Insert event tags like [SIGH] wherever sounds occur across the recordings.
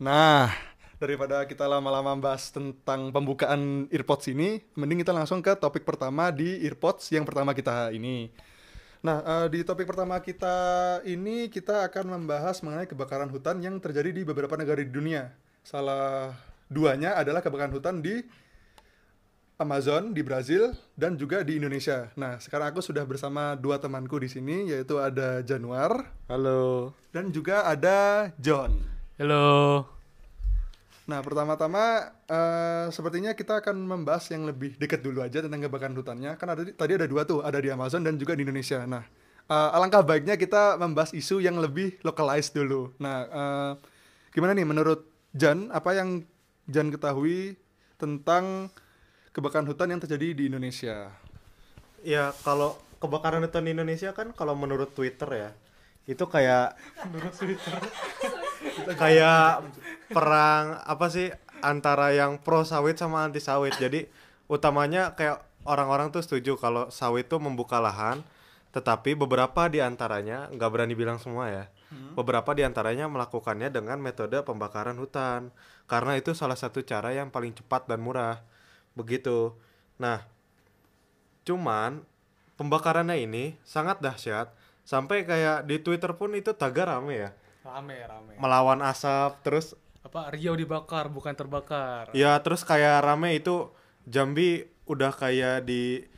Nah, daripada kita lama-lama bahas tentang pembukaan earpods ini, mending kita langsung ke topik pertama di earpods yang pertama kita ini. Nah, eh, di topik pertama kita ini kita akan membahas mengenai kebakaran hutan yang terjadi di beberapa negara di dunia. Salah duanya adalah kebakaran hutan di Amazon di Brazil dan juga di Indonesia. Nah, sekarang aku sudah bersama dua temanku di sini yaitu ada Januar Halo. dan juga ada John. Halo. Nah, pertama-tama eh, sepertinya kita akan membahas yang lebih dekat dulu aja tentang kebakaran hutannya. Kan ada tadi ada dua tuh, ada di Amazon dan juga di Indonesia. Nah, eh, alangkah baiknya kita membahas isu yang lebih localized dulu. Nah, eh, gimana nih menurut Jan, apa yang Jan ketahui tentang kebakaran hutan yang terjadi di Indonesia? Ya kalau kebakaran hutan di Indonesia kan kalau menurut Twitter ya itu kayak menurut Twitter kayak perang apa sih antara yang pro sawit sama anti sawit. Jadi utamanya kayak orang-orang tuh setuju kalau sawit tuh membuka lahan, tetapi beberapa di antaranya nggak berani bilang semua ya. Beberapa di antaranya melakukannya dengan metode pembakaran hutan karena itu salah satu cara yang paling cepat dan murah. Begitu. Nah, cuman pembakarannya ini sangat dahsyat sampai kayak di Twitter pun itu tagar rame ya. Rame, rame. Melawan asap terus Apa Riau dibakar bukan terbakar. ya terus kayak rame itu Jambi udah kayak di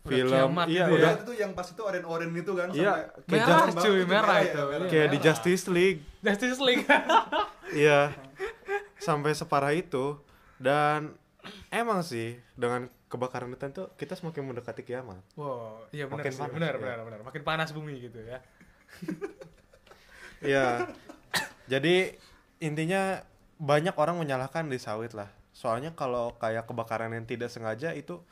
Udah film kiamat iya gitu udah ya. itu yang pas itu oren-oren itu kan Iya, sampai- kayak Merah Jam- cuy, itu merah itu. merah. kayak di Merah. Justice League Justice League. [LAUGHS] iya sampai separah itu dan emang sih dengan kebakaran hutan tuh kita semakin mendekati kiamat wow, iya benar Makin sih. panas, benar, ya. benar, benar. Makin panas bumi gitu ya. [LAUGHS] Iya. Jadi intinya banyak orang menyalahkan di sawit lah. Soalnya kalau kayak kebakaran yang tidak sengaja itu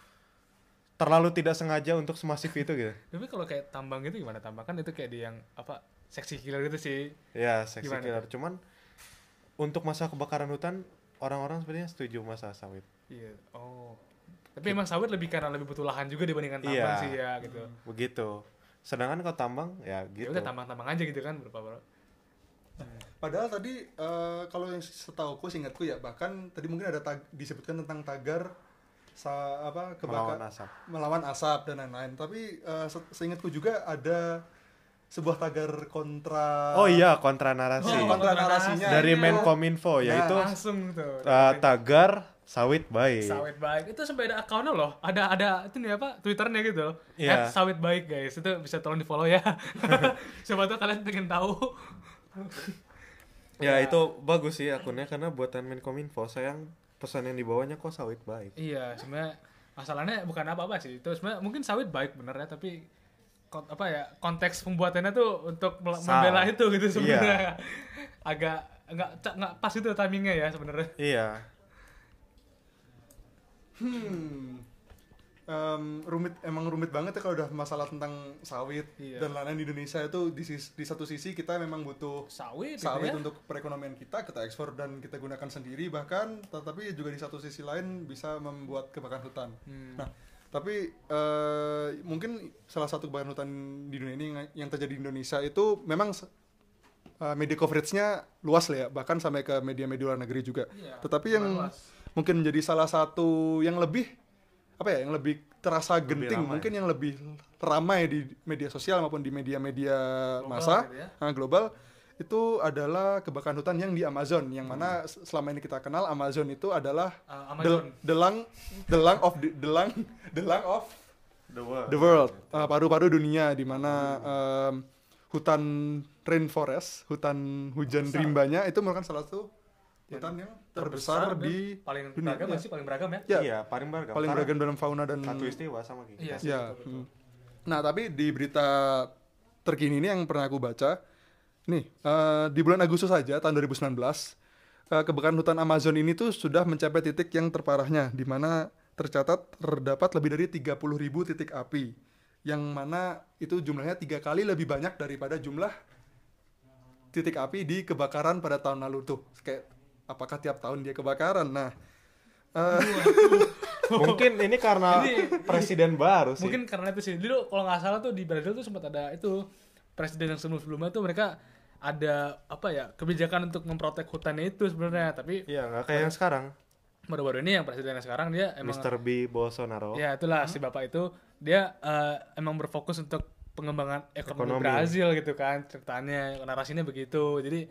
terlalu tidak sengaja untuk semasif itu gitu. Tapi kalau kayak tambang gitu gimana? Tambang kan itu kayak di yang apa? Seksi killer gitu sih. Ya, seksi Gimana killer. Cuman untuk masa kebakaran hutan orang-orang sebenarnya setuju masa sawit. Iya. Oh. Tapi emang sawit lebih karena lebih butuh lahan juga dibandingkan tambang Iya. sih ya gitu. Begitu. Sedangkan kalau tambang ya Ya gitu. udah tambang-tambang aja gitu kan berapa berapa. Padahal tadi eh, kalau yang setauku seingatku ya bahkan tadi mungkin ada tag- disebutkan tentang tagar sa apa Melawan kebakar asap. melawan asap dan lain-lain. Tapi eh, se- seingatku juga ada sebuah tagar kontra Oh iya, kontra narasi. Oh, kontra narasinya Dari itu. Menkominfo Nah, yaitu Langsung tuh. uh, tagar sawit baik. Sawit baik itu sampai ada akunnya loh. Ada ada itu nih apa Twitternya gitu. Iya. At sawit baik guys. Itu bisa tolong di follow ya. [LAUGHS] [LAUGHS] Siapa tahu kalian pengen tahu. Ya itu bagus sih akunnya karena buatan Menkominfo sayang pesan yang dibawanya kok sawit baik. iya sebenarnya masalahnya bukan apa-apa sih. Itu sebenarnya mungkin sawit baik bener ya tapi kon- apa ya konteks pembuatannya tuh untuk membela itu gitu sebenarnya. Iya. Agak nggak nggak pas itu timingnya ya sebenarnya. Iya. Hmm. Em, rumit emang rumit banget ya kalau udah masalah tentang sawit Iya. dan lain-lain di Indonesia itu di, di satu sisi kita memang butuh Sawit, gitu sawit ya. untuk perekonomian kita kita ekspor dan kita gunakan sendiri bahkan tetapi juga di satu sisi lain bisa membuat kebakaran hutan. Hmm. Nah, tapi eh, mungkin salah satu kebakaran hutan di dunia ini yang- terjadi di Indonesia itu memang eh, media coverage-nya luas lah ya, bahkan sampai ke media-media luar negeri juga. Iya, Tetapi yang luas. Mungkin menjadi salah satu yang lebih apa ya, yang lebih terasa Lebih genting, ramai. mungkin yang lebih ramai di media sosial maupun di media-media massa gitu ya. ah, global itu adalah kebakaran hutan yang di Amazon yang mana s- selama ini kita kenal Amazon itu adalah Uh, the, Amazon. the lung the lung of the, the lung the [LAUGHS] lung of The world. the world uh, paru-paru dunia di mana um, hutan rainforest hutan hujan Besar. rimbanya itu merupakan salah satu hutan yang terbesar, dan di paling dunia. beragam Iya. masih paling beragam ya. ya Iya, paling beragam. paling Karena beragam dalam fauna dan Satu istiwa sama kita. Iya. ya betul, betul. hmm. nah tapi di berita terkini ini yang pernah aku baca nih eh, di bulan Agustus saja tahun 2019 eh, kebakaran hutan Amazon ini tuh sudah mencapai titik yang terparahnya di mana tercatat terdapat lebih dari 30.000 titik api yang mana itu jumlahnya tiga kali lebih banyak daripada jumlah titik api di kebakaran pada tahun lalu tuh kayak apakah tiap tahun dia kebakaran nah eh, [LAUGHS] Mungkin ini karena Ini- presiden baru sih. Mungkin karena itu sih. Dulu kalau nggak salah tuh di Brazil tuh sempat ada itu presiden yang sebelum-sebelumnya tuh mereka ada apa ya kebijakan untuk memprotek hutannya itu sebenarnya tapi Iya, nggak kayak yang sekarang. baru-baru ini yang presiden sekarang dia emang Mr. B Bolsonaro. ya itulah si bapak itu dia eh, emang berfokus untuk pengembangan ekonomi, Ekonomi. Brazil gitu kan ceritanya narasinya begitu jadi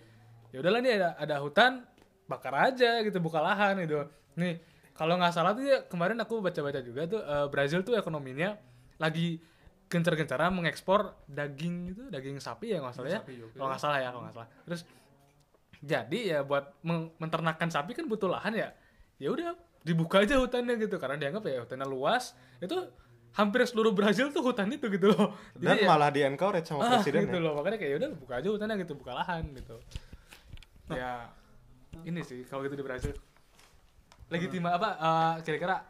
ya udahlah nih ada ada hutan bakar aja gitu buka lahan gitu. Nih kalau nggak salah tuh ya kemarin aku baca-baca juga tuh eh, Brazil tuh ekonominya lagi gencar-gencaran mengekspor daging itu daging sapi ya nggak salah ya. Kalau nggak salah ya kalau nggak salah. Terus jadi ya buat menternakan sapi kan butuh lahan ya ya udah dibuka aja hutannya gitu. Karena dianggap ya hutannya luas itu hampir seluruh Brazil tuh hutan itu gitu loh. Dan Jadi ya- malah di encourage sama ah, presiden gitu ya. loh. Makanya kayak udah buka aja hutannya gitu buka lahan gitu. Ya ini sih kalau gitu di Brazil legitima apa eh, kira-kira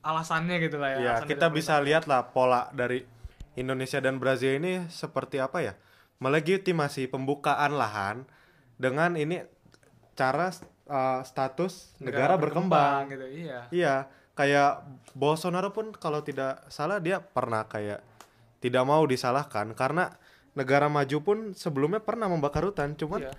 alasannya gitu lah ya Ya, kita bisa lihat lah pola dari Indonesia dan Brazil ini seperti apa ya? Melegitimasi pembukaan lahan dengan ini cara uh, status negara, berkembang. gitu iya Iya, kayak Bolsonaro pun kalau tidak salah dia pernah kayak tidak mau disalahkan karena negara maju pun sebelumnya pernah membakar hutan, cuman Iya.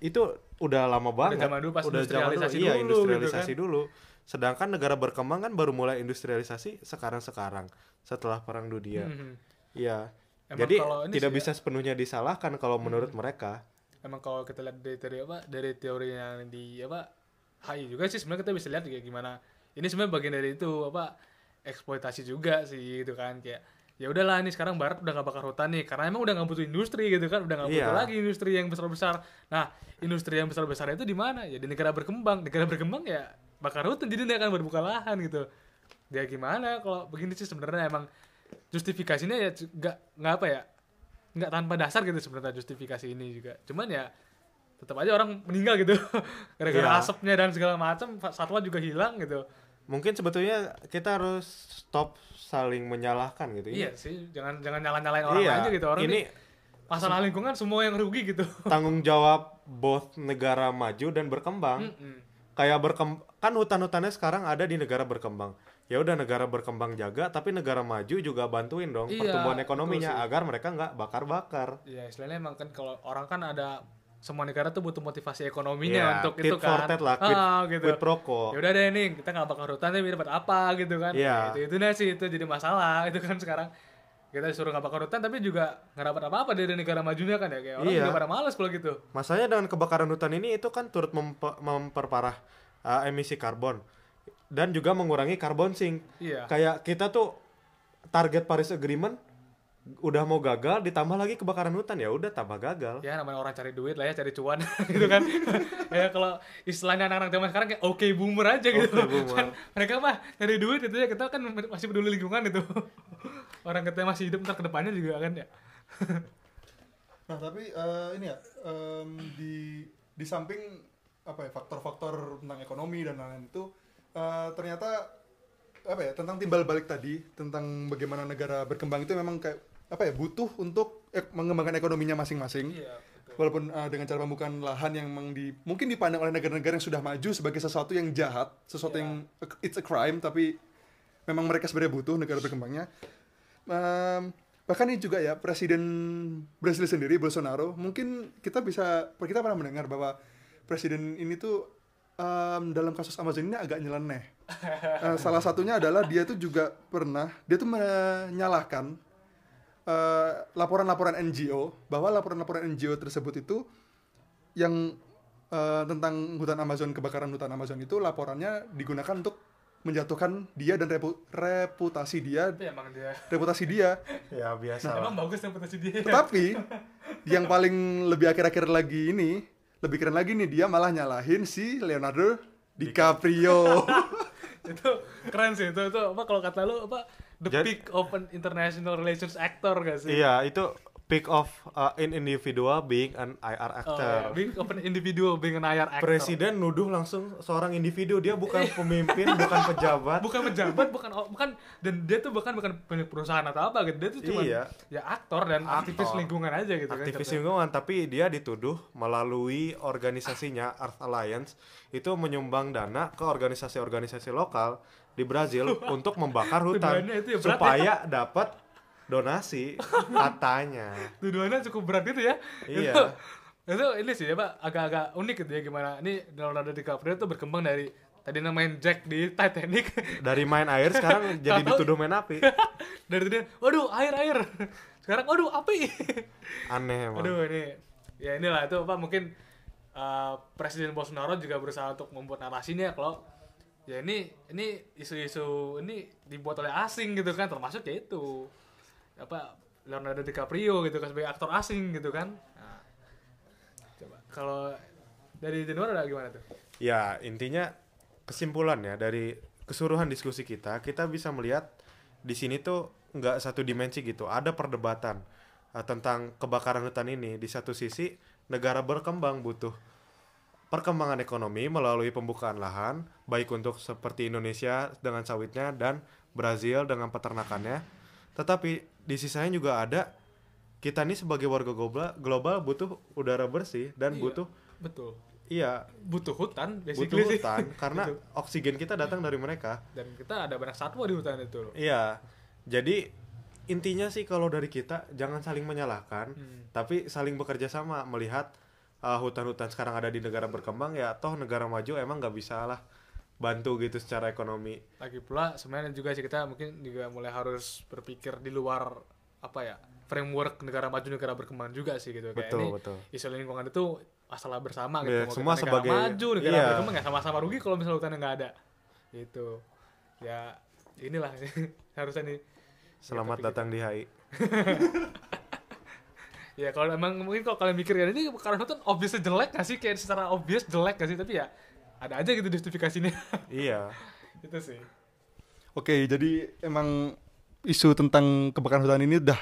itu udah lama banget. zaman dulu pas Udah zaman industrialisasi iya, dulu gitu industrialisasi dulu. Sedangkan negara berkembang kan baru mulai industrialisasi sekarang-sekarang setelah perang dunia. Mhm. Iya. Emang Jadi tidak ya- bisa sepenuhnya disalahkan kalau menurut mereka. emang kalau kita lihat dari teori apa dari teori yang di apa HI juga sih sebenarnya kita bisa lihat kayak gimana ini sebenarnya bagian dari itu apa eksploitasi juga sih gitu kan kayak ya udahlah nih sekarang barat udah gak bakar hutan nih karena emang udah nggak butuh industri gitu kan udah nggak butuh Iya. lagi industri yang besar besar nah industri yang besar besar itu di mana? Ya di negara berkembang. Negara berkembang ya bakar hutan jadi dia akan berbuka lahan gitu. Ya gimana kalau begini sih sebenarnya emang justifikasinya ya nggak nggak apa ya nggak tanpa dasar gitu sebenarnya justifikasi ini juga. Cuman ya tetap aja orang meninggal gitu. [LAUGHS] Gara-gara Iya. asapnya dan segala macam satwa juga hilang gitu Mungkin sebetulnya kita harus stop saling menyalahkan gitu. Ini- iya sih jangan jangan nyala nyalain orang iya, aja gitu orang ini masalah lingkungan semua yang rugi gitu [LAUGHS] tanggung jawab both negara maju dan berkembang. Mm-mm. Kayak berkembang kan hutan-hutannya sekarang ada di negara berkembang. Ya udah negara berkembang jaga, tapi negara maju juga bantuin dong Iya, pertumbuhan ekonominya agar mereka nggak bakar-bakar. Iya, istilahnya emang kan kalau orang kan ada semua negara tuh butuh motivasi ekonominya Iya, untuk tit itu for kan. tat lah, quid- ah, gitu. quid pro quo. Ya udah deh nih, kita nggak bakar hutan tapi dapat apa gitu kan. Iya. Itu itu nah sih itu jadi masalah [LAUGHS] itu kan sekarang. Kita disuruh nggak bakar hutan tapi juga nggak dapat apa-apa dari negara majunya kan ya kayak orang Iya. juga pada males kalau gitu. Masalahnya dengan kebakaran hutan ini itu kan turut mempe- memperparah uh, emisi karbon dan juga mengurangi carbon sink. Iya. Kayak kita tuh target Paris Agreement udah mau gagal ditambah lagi kebakaran hutan ya udah tambah gagal. Ya namanya orang cari duit lah ya, cari cuan [LAUGHS] gitu kan. [LAUGHS] ya kalau istilahnya anak-anak zaman sekarang kayak oke boomer aja gitu. Oke boomer. Kan mereka mah cari duit itu ya kita kan masih peduli lingkungan itu. [LAUGHS] orang kita masih hidup ntar ke depannya juga kan ya. Nah tapi eh, ini ya em, di di samping apa ya faktor-faktor tentang ekonomi dan lain-lain itu eh, ternyata apa ya tentang timbal balik tadi tentang bagaimana negara berkembang itu memang kayak apa ya butuh untuk ek- mengembangkan ekonominya masing-masing. Iya, walaupun eh, dengan cara pembukaan lahan yang memang di mungkin dipandang oleh negara-negara yang sudah maju sebagai sesuatu yang jahat sesuatu Iya. yang it's a crime tapi memang mereka sebenarnya butuh negara berkembangnya. Em, bahkan ini juga ya presiden Brasil sendiri Bolsonaro mungkin kita bisa kita pernah mendengar bahwa presiden ini tuh em, dalam kasus Amazon ini agak nyeleneh. [LAUGHS] Eh, salah satunya adalah dia tuh juga pernah dia tuh menyalahkan eh, laporan-laporan NGO bahwa laporan-laporan NGO tersebut itu yang eh, tentang hutan Amazon kebakaran hutan Amazon itu laporannya digunakan untuk menjatuhkan dia dan repu- reputasi dia Tapi emang dia reputasi dia [LAUGHS] Ya biasa lah. emang bagus reputasi dia. tetapi [LAUGHS] yang paling lebih akhir-akhir lagi ini lebih keren lagi nih dia malah nyalahin si Leonardo DiCaprio [LAUGHS] itu keren sih itu itu apa kalau kata lu apa the Jad- peak of an international relations actor gak sih? Iya, itu peak of uh, in individual being an IR Oh, actor. iya. Being of an individual, being an IR actor. Presiden nuduh langsung seorang individu, dia bukan pemimpin, bukan pejabat. bukan pejabat, bukan bukan dan dia tuh bahkan bukan punya perusahaan atau apa gitu. Dia tuh cuma Iya. ya aktor dan aktivis Aktor. lingkungan aja gitu kan. aktivis jatuhnya. lingkungan tapi dia dituduh melalui organisasinya Earth Alliance itu menyumbang dana ke organisasi-organisasi lokal di Brazil [LAUGHS] untuk membakar hutan itu ya berat supaya dapat donasi [LAUGHS] katanya. tuduhannya cukup berat gitu ya Iya. itu, itu ini sih ya pak agak-agak unik gitu ya gimana ini Leonardo DiCaprio itu berkembang dari tadi main Jack di Titanic Dari main air sekarang [LAUGHS] jadi dituduh main api. dari tadi waduh air air sekarang waduh api Aneh emang. aduh ini ya inilah itu apa mungkin uh, Presiden Bolsonaro juga berusaha untuk membuat narasinya kalau ya ini ini isu-isu ini dibuat oleh asing gitu kan termasuk ya itu apa Leonardo DiCaprio gitu kan sebagai aktor asing gitu kan nah, coba kalau dari Januar ada gimana tuh Ya, intinya kesimpulannya dari keseluruhan diskusi kita, kita bisa melihat di sini tuh nggak satu dimensi gitu. Ada perdebatan uh, tentang kebakaran hutan ini. Di satu sisi, negara berkembang butuh perkembangan ekonomi melalui pembukaan lahan, baik untuk seperti Indonesia dengan sawitnya dan Brazil dengan peternakannya. Tetapi di sisanya juga ada kita nih sebagai warga global, global butuh udara bersih dan Iya, butuh betul iya butuh hutan butuh basically sih hutan [LAUGHS] karena Betul. oksigen kita datang dari mereka. dan kita ada banyak satwa di hutan itu loh Iya. Jadi intinya sih kalau dari kita jangan saling menyalahkan, Hmm. tapi saling bekerja sama melihat uh, hutan-hutan sekarang ada di negara berkembang ya toh negara maju emang nggak bisa lah bantu gitu secara ekonomi. lagi pula sebenarnya juga sih kita mungkin juga mulai harus berpikir di luar apa ya framework negara maju negara berkembang juga sih gitu kayak Betul, ini betul. isu lingkungan itu masalah bersama gitu Mau semua negara sebagai- maju negara iya. berkembang ya sama-sama rugi kalau misalnya hutannya nggak ada gitu ya inilah [LAUGHS] harusnya nih Selamat topik datang di HI. [LAUGHS] ya kalau emang mungkin kalau kalian mikir ya ini karena hutan obviously jelek nggak sih kayak secara obvious jelek nggak sih tapi ya ada aja gitu justifikasinya [LAUGHS] iya. itu sih Oke, jadi emang isu tentang kebakaran hutan ini udah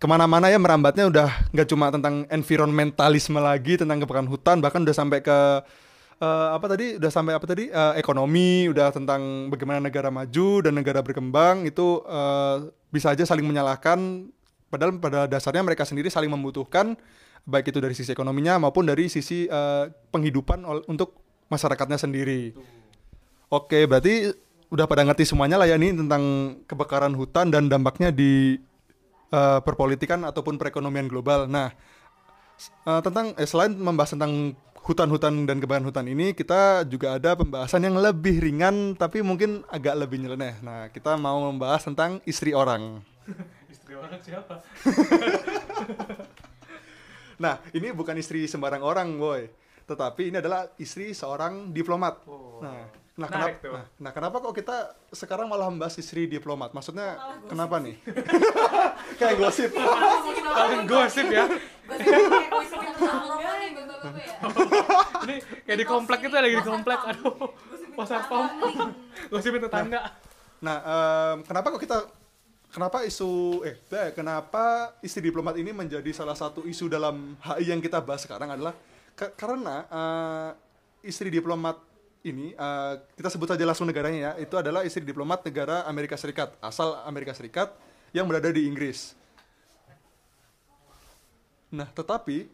ke mana-mana ya merambatnya udah nggak cuma tentang environmentalisme lagi tentang kebakaran hutan, bahkan udah sampai ke eh, apa tadi? Udah sampai apa tadi? Eh, ekonomi, udah tentang bagaimana negara maju dan negara berkembang itu eh, bisa aja saling menyalahkan. Padahal pada dasarnya mereka sendiri saling membutuhkan baik itu dari sisi ekonominya maupun dari sisi eh, penghidupan untuk masyarakatnya sendiri. Oke, berarti udah pada ngerti semuanya lah ya nih tentang kebakaran hutan dan dampaknya di eh, perpolitikan ataupun perekonomian global. Nah, eh, tentang eh, selain membahas tentang hutan-hutan dan kebakaran hutan ini, kita juga ada pembahasan yang lebih ringan tapi mungkin agak lebih nyeleneh. Nah, kita mau membahas tentang istri orang. [LAUGHS] orang siapa [LAUGHS] Nah, ini bukan istri sembarang orang, boy. Tetapi ini adalah istri seorang diplomat. Oh. Nah, nah, kenapa, tuh. nah, nah, kenapa kok kita sekarang malah membahas istri diplomat? Maksudnya kenapa nih? [LAUGHS] Kayak gosip. paling gosip ya [LAUGHS] ini kayak di komplek itu lagi di komplek aduh pasar pom gosipin tetangga Nah, kenapa kok kita kenapa isu eh eh, kenapa istri diplomat ini menjadi salah satu isu dalam HI yang kita bahas sekarang adalah ke- karena eh, istri diplomat ini eh, kita sebut saja langsung negaranya ya itu adalah istri diplomat negara Amerika Serikat asal Amerika Serikat yang berada di Inggris. Nah, tetapi